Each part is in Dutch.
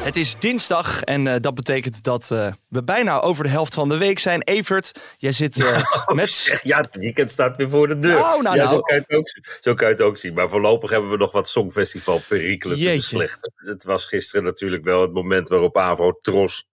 Het is dinsdag en uh, dat betekent dat uh, we bijna over de helft van de week zijn. Evert, jij zit uh, met... Zeg, ja, het weekend staat weer voor de deur. Nou, nou, ja, nou. Zo, kan je het ook, zo kan je het ook zien. Maar voorlopig hebben we nog wat Songfestival perikelen te beslechten. Het was gisteren natuurlijk wel het moment waarop AVRO Tros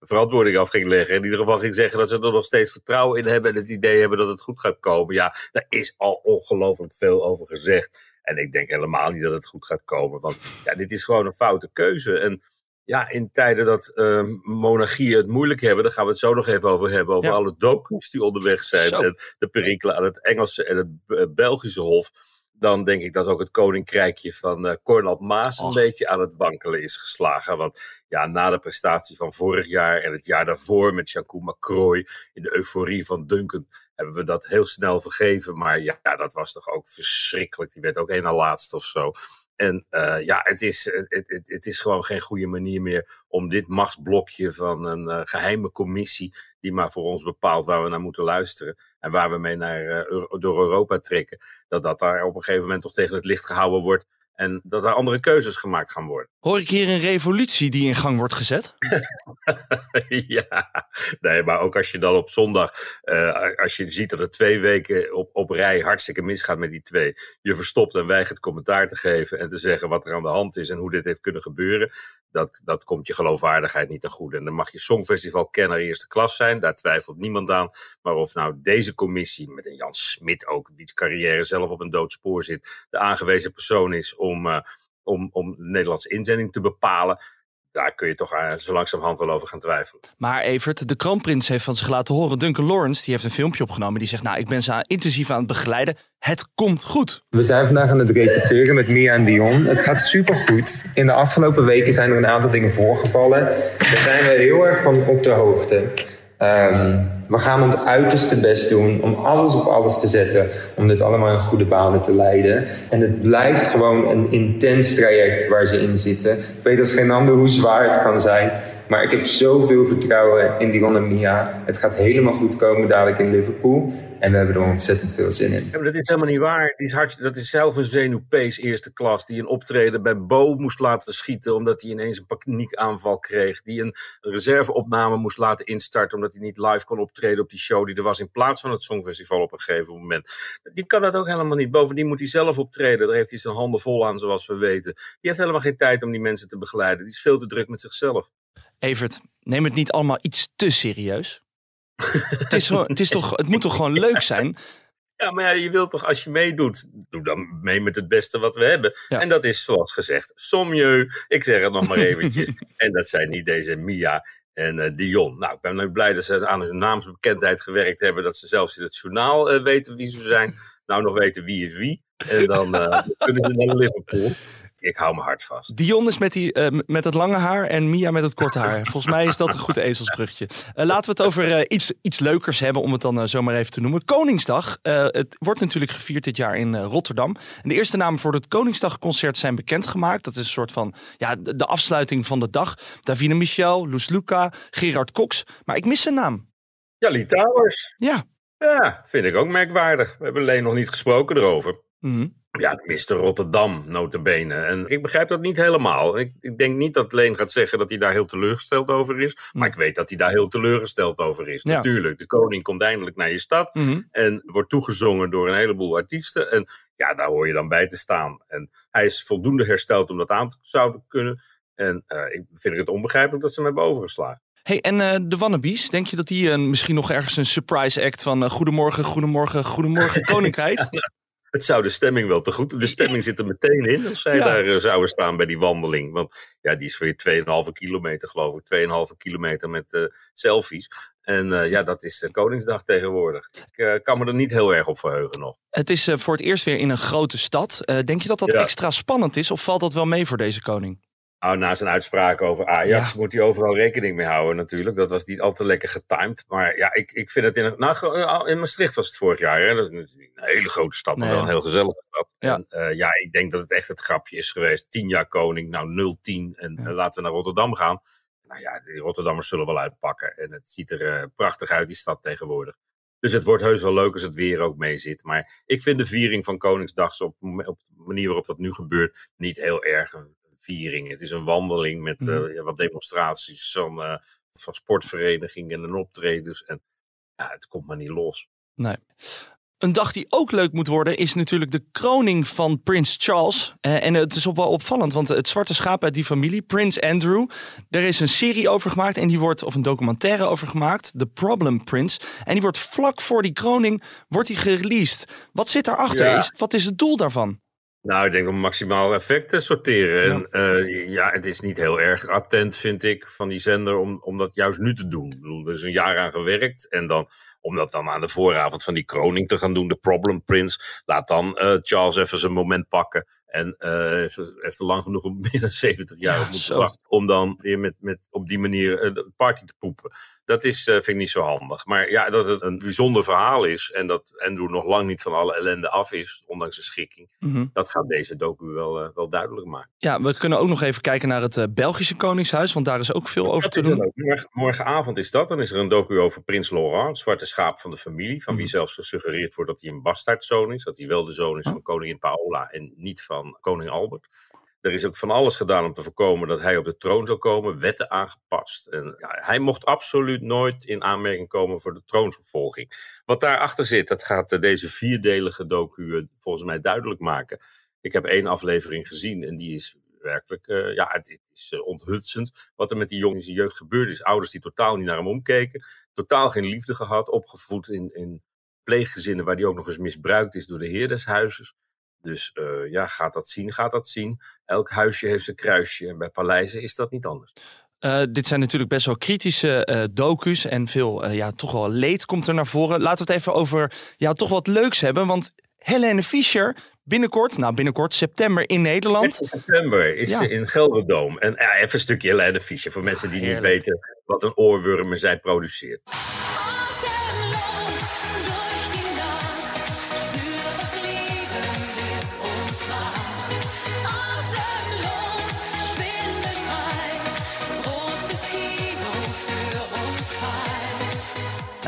verantwoording af ging leggen. In ieder geval ging zeggen dat ze er nog steeds vertrouwen in hebben. En het idee hebben dat het goed gaat komen. Ja, daar is al ongelooflijk veel over gezegd. En ik denk helemaal niet dat het goed gaat komen. Want ja, dit is gewoon een foute keuze. En ja, in tijden dat uh, monarchieën het moeilijk hebben, daar gaan we het zo nog even over hebben. Over Ja. alle docus die onderweg zijn. Zo. En de perikelen aan het Engelse en het eh, Belgische Hof. Dan denk ik dat ook het koninkrijkje van eh Cornel Maas een beetje aan het wankelen is geslagen. Want ja, na de prestatie van vorig jaar en het jaar daarvoor met Jacques Macroy in de euforie van Duncan hebben we dat heel snel vergeven. Maar ja, dat was toch ook verschrikkelijk. Die werd ook één na laatste of zo. En eh, ja, het is, het, het, het is gewoon geen goede manier meer om dit machtsblokje van een eh, geheime commissie, die maar voor ons bepaalt waar we naar moeten luisteren en waar we mee naar, eh, door Europa trekken, dat dat daar op een gegeven moment toch tegen het licht gehouden wordt en dat er andere keuzes gemaakt gaan worden. Hoor ik hier een revolutie die in gang wordt gezet? ja, nee, maar ook als je dan op zondag, eh, als je ziet dat het twee weken op, op rij hartstikke misgaat met die twee, je verstopt en weigert commentaar te geven en te zeggen wat er aan de hand is en hoe dit heeft kunnen gebeuren, dat, dat komt je geloofwaardigheid niet ten goede. En dan mag je Songfestival-kenner eerste klas zijn, daar twijfelt niemand aan. Maar of nou deze commissie, met een Jan Smit ook, die carrière zelf op een doodspoor zit, de aangewezen persoon is om, eh, om, om de Nederlandse inzending te bepalen, daar kun je toch eh, zo langzamerhand wel over gaan twijfelen. Maar Evert, de kroonprins heeft van zich laten horen. Duncan Lawrence, die heeft een filmpje opgenomen. Die zegt, nou, ik ben ze intensief aan het begeleiden. Het komt goed. We zijn vandaag aan het repeteren met Mia en Dion. Het gaat supergoed. In de afgelopen weken zijn er een aantal dingen voorgevallen. Daar zijn we heel erg van op de hoogte. Ehm, we gaan ons uiterste best doen om alles op alles te zetten. Om dit allemaal in goede banen te leiden. En het blijft gewoon een intens traject waar ze in zitten. Ik weet als geen ander hoe zwaar het kan zijn. Maar ik heb zoveel vertrouwen in Dion en Mia. Het gaat helemaal goed komen dadelijk in Liverpool. En we hebben er ontzettend veel zin in. Ja, maar dat is helemaal niet waar. Die is hartstikke, dat is zelf een zenuwpees eerste klas. Die een optreden bij Bo moest laten schieten. omdat hij ineens een paniekaanval kreeg. Die een reserveopname moest laten instarten. omdat hij niet live kon optreden op die show die er was. in plaats van het Songfestival op een gegeven moment. Die kan dat ook helemaal niet. Bovendien moet hij zelf optreden. Daar heeft hij zijn handen vol aan, zoals we weten. Die heeft helemaal geen tijd om die mensen te begeleiden. Die is veel te druk met zichzelf. Evert, neem het niet allemaal iets te serieus. Het, is het, is toch, het moet toch gewoon leuk zijn? Ja, maar ja, je wilt toch als je meedoet, doe dan mee met het beste wat we hebben. Ja. En dat is zoals gezegd, Sommieu. Ik zeg het nog maar eventjes. en dat zijn niet deze Mia en eh, Dion. Nou, ik ben blij dat ze aan hun naamsbekendheid gewerkt hebben. Dat ze zelfs in het journaal eh, weten wie ze zijn. Nou, nog weten wie is wie. En dan eh, kunnen ze naar Liverpool. Ik hou me hard vast. Dion is met, die, eh, met het lange haar en Mia met het korte haar. Volgens mij is dat een goed ezelsbrugje. Eh, laten we het over eh, iets, iets leukers hebben, om het dan zomaar even te noemen. Koningsdag. Het wordt natuurlijk gevierd dit jaar in Rotterdam. En de eerste namen voor het Koningsdagconcert zijn bekendgemaakt. Dat is een soort van ja, de, de afsluiting van de dag. Davine Michel, Loes Luca, Gerard Cox. Maar ik mis zijn naam. Ja, Lee Towers. Ja. Ja, vind ik ook merkwaardig. We hebben alleen nog niet gesproken erover. Mhm. Ja, Mr. Rotterdam, notabene. En ik begrijp dat niet helemaal. Ik, ik denk niet dat Leen gaat zeggen dat hij daar heel teleurgesteld over is. Maar ik weet dat hij daar heel teleurgesteld over is. Ja. Natuurlijk, de koning komt eindelijk naar je stad. Mhm. En wordt toegezongen door een heleboel artiesten. En ja, daar hoor je dan bij te staan. En hij is voldoende hersteld om dat aan te zouden kunnen. En eh, ik vind het onbegrijpelijk dat ze hem hebben overgeslagen. Hey, en eh, de Wannabies, denk je dat die eh, misschien nog ergens een surprise act van eh, Goedemorgen, Goedemorgen, Goedemorgen Koninkrijk? Het zou de stemming wel te goed. De stemming zit er meteen in als zij Ja. daar eh, zouden staan bij die wandeling. Want ja, die is weer 2,5 kilometer, geloof ik. 2,5 kilometer met eh, selfies. En eh, ja, dat is Koningsdag tegenwoordig. Ik kan me er niet heel erg op verheugen nog. Het is voor het eerst weer in een grote stad. Denk je dat dat Ja. extra spannend is of valt dat wel mee voor deze koning? Nou, na zijn uitspraak over Ajax moet hij overal rekening mee houden natuurlijk. Dat was niet al te lekker getimed. Maar ja, ik, ik vind het in... Nou, in Maastricht was het vorig jaar. Hè? Dat is een hele grote stad, maar wel een heel gezellige stad. Ja. En uh, ja, ik denk dat het echt het grapje is geweest. Tien jaar koning, nou 0-10 en ja. laten we naar Rotterdam gaan. Nou ja, die Rotterdammers zullen wel uitpakken. En het ziet er uh, prachtig uit, die stad tegenwoordig. Dus het wordt heus wel leuk als het weer ook mee zit. Maar ik vind de viering van Koningsdag op, op de manier waarop dat nu gebeurt niet heel erg viering. Het is een wandeling met uh, ja, wat demonstraties van, uh, van sportverenigingen en optredens. En ja, het komt maar niet los. Nee. Een dag die ook leuk moet worden is natuurlijk de kroning van Prins Charles. Uh, en het is op wel opvallend, want het zwarte schaap uit die familie, Prins Andrew, er is een serie over gemaakt en die wordt, of een documentaire over gemaakt, The Problem Prince. En die wordt vlak voor die kroning, wordt die gereleased. Wat zit daarachter? Ja. Is, wat is het doel daarvan? Nou, ik denk om maximaal effect te sorteren. Ja. En uh, ja, het is niet heel erg attent, vind ik, van die zender om, om dat juist nu te doen. Ik bedoel, er is een jaar aan gewerkt en dan om dat dan aan de vooravond van die kroning te gaan doen, de Problem Prince. Laat dan uh, Charles even zijn moment pakken. En uh, heeft, er lang genoeg om meer dan 70 jaar ja, moeten wachten. Om dan weer met, met op die manier de party te poepen. Dat is, uh, vind ik niet zo handig. Maar ja, dat het een bijzonder verhaal is. En dat Andrew nog lang niet van alle ellende af is. Ondanks zijn schikking. Mm -hmm. Dat gaat deze docu wel, wel duidelijk maken. Ja, we kunnen ook nog even kijken naar het Belgische Koningshuis. Want daar is ook veel over te doen. Morgen, morgenavond is dat. Dan is er een docu over Prins Laurent. Het zwarte schaap van de familie. Van mm -hmm. wie zelfs gesuggereerd wordt dat hij een bastaardzoon is. Dat hij wel de zoon is oh. van koningin Paola. En niet van koning Albert. Er is ook van alles gedaan om te voorkomen dat hij op de troon zou komen, wetten aangepast. En ja, hij mocht absoluut nooit in aanmerking komen voor de troonsvervolging. Wat daarachter zit, dat gaat deze vierdelige docu volgens mij duidelijk maken. Ik heb één aflevering gezien en die is werkelijk, uh, ja, het, is onthutsend wat er met die jongen in jeugd gebeurd is. Ouders die totaal niet naar hem omkeken, totaal geen liefde gehad, opgevoed in, in pleeggezinnen waar die ook nog eens misbruikt is door de heer. Dus uh, ja, gaat dat zien, gaat dat zien. Elk huisje heeft zijn kruisje en bij paleizen is dat niet anders. Uh, dit zijn natuurlijk best wel kritische uh, docu's en veel, ja, toch wel leed komt er naar voren. Laten we het even over, ja, toch wat leuks hebben, want Helene Fischer binnenkort, nou binnenkort september in Nederland. In september is ja. ze in Gelderdoom. En ja, even een stukje Helene Fischer voor mensen die niet weten wat een oorworm zij produceert.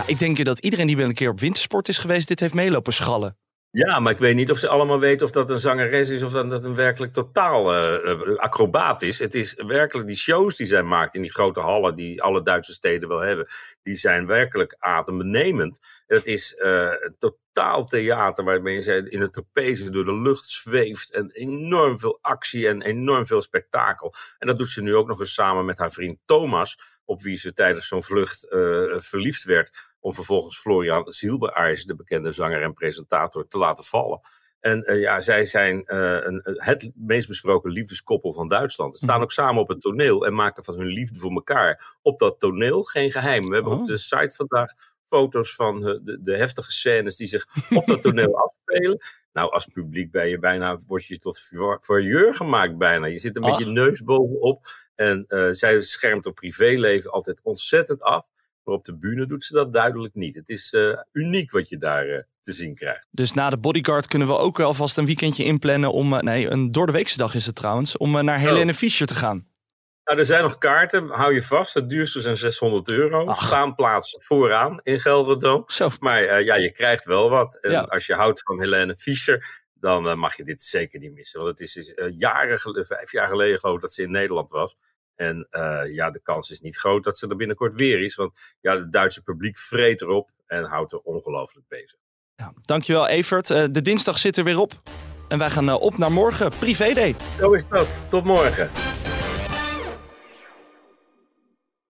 Ik denk dat iedereen die wel een keer op wintersport is geweest, dit heeft meelopen schallen. Ja, maar ik weet niet of ze allemaal weten of dat een zangeres is of dat het een werkelijk totaal uh, acrobaat is. Het is werkelijk die shows die zij maakt in die grote hallen die alle Duitse steden wel hebben, die zijn werkelijk adembenemend. Het is uh, een totaal theater waarmee zij in het trapeze door de lucht zweeft en enorm veel actie en enorm veel spektakel. En dat doet ze nu ook nog eens samen met haar vriend Thomas, op wie ze tijdens zo'n vlucht verliefd werd om vervolgens Florian Zielbeaars, de bekende zanger en presentator, te laten vallen. En uh, ja, zij zijn uh, een, het meest besproken liefdeskoppel van Duitsland. Ze staan ook samen op het toneel en maken van hun liefde voor elkaar op dat toneel geen geheim. We hebben oh. op de site vandaag foto's van de, de, heftige scènes die zich op dat toneel afspelen. Nou, als publiek ben je bijna, word je tot voyeur gemaakt bijna. Je zit er met Ach. je neus bovenop en uh, zij schermt op privéleven altijd ontzettend af. Maar op de bühne doet ze dat duidelijk niet. Het is uh, uniek wat je daar uh, te zien krijgt. Dus na de bodyguard kunnen we ook alvast een weekendje inplannen om, uh, nee, een doordeweekse dag is het trouwens, om naar Helene oh. Fischer te gaan. Nou, er zijn nog kaarten, hou je vast. Het duurste zijn 600 euro. Ach. Staanplaatsen vooraan in Gelderdoom. Maar ja, je krijgt wel wat. En ja. als je houdt van Helene Fischer, dan mag je dit zeker niet missen. Want het is jaren, vijf jaar geleden geloof ik dat ze in Nederland was. En uh, ja, de kans is niet groot dat ze er binnenkort weer is. Want ja, het Duitse publiek vreet erop en houdt er ongelooflijk bezig. Ja, dankjewel Evert. Uh, de dinsdag zit er weer op. En wij gaan uh, op naar morgen, privé day. Zo is dat. Tot morgen.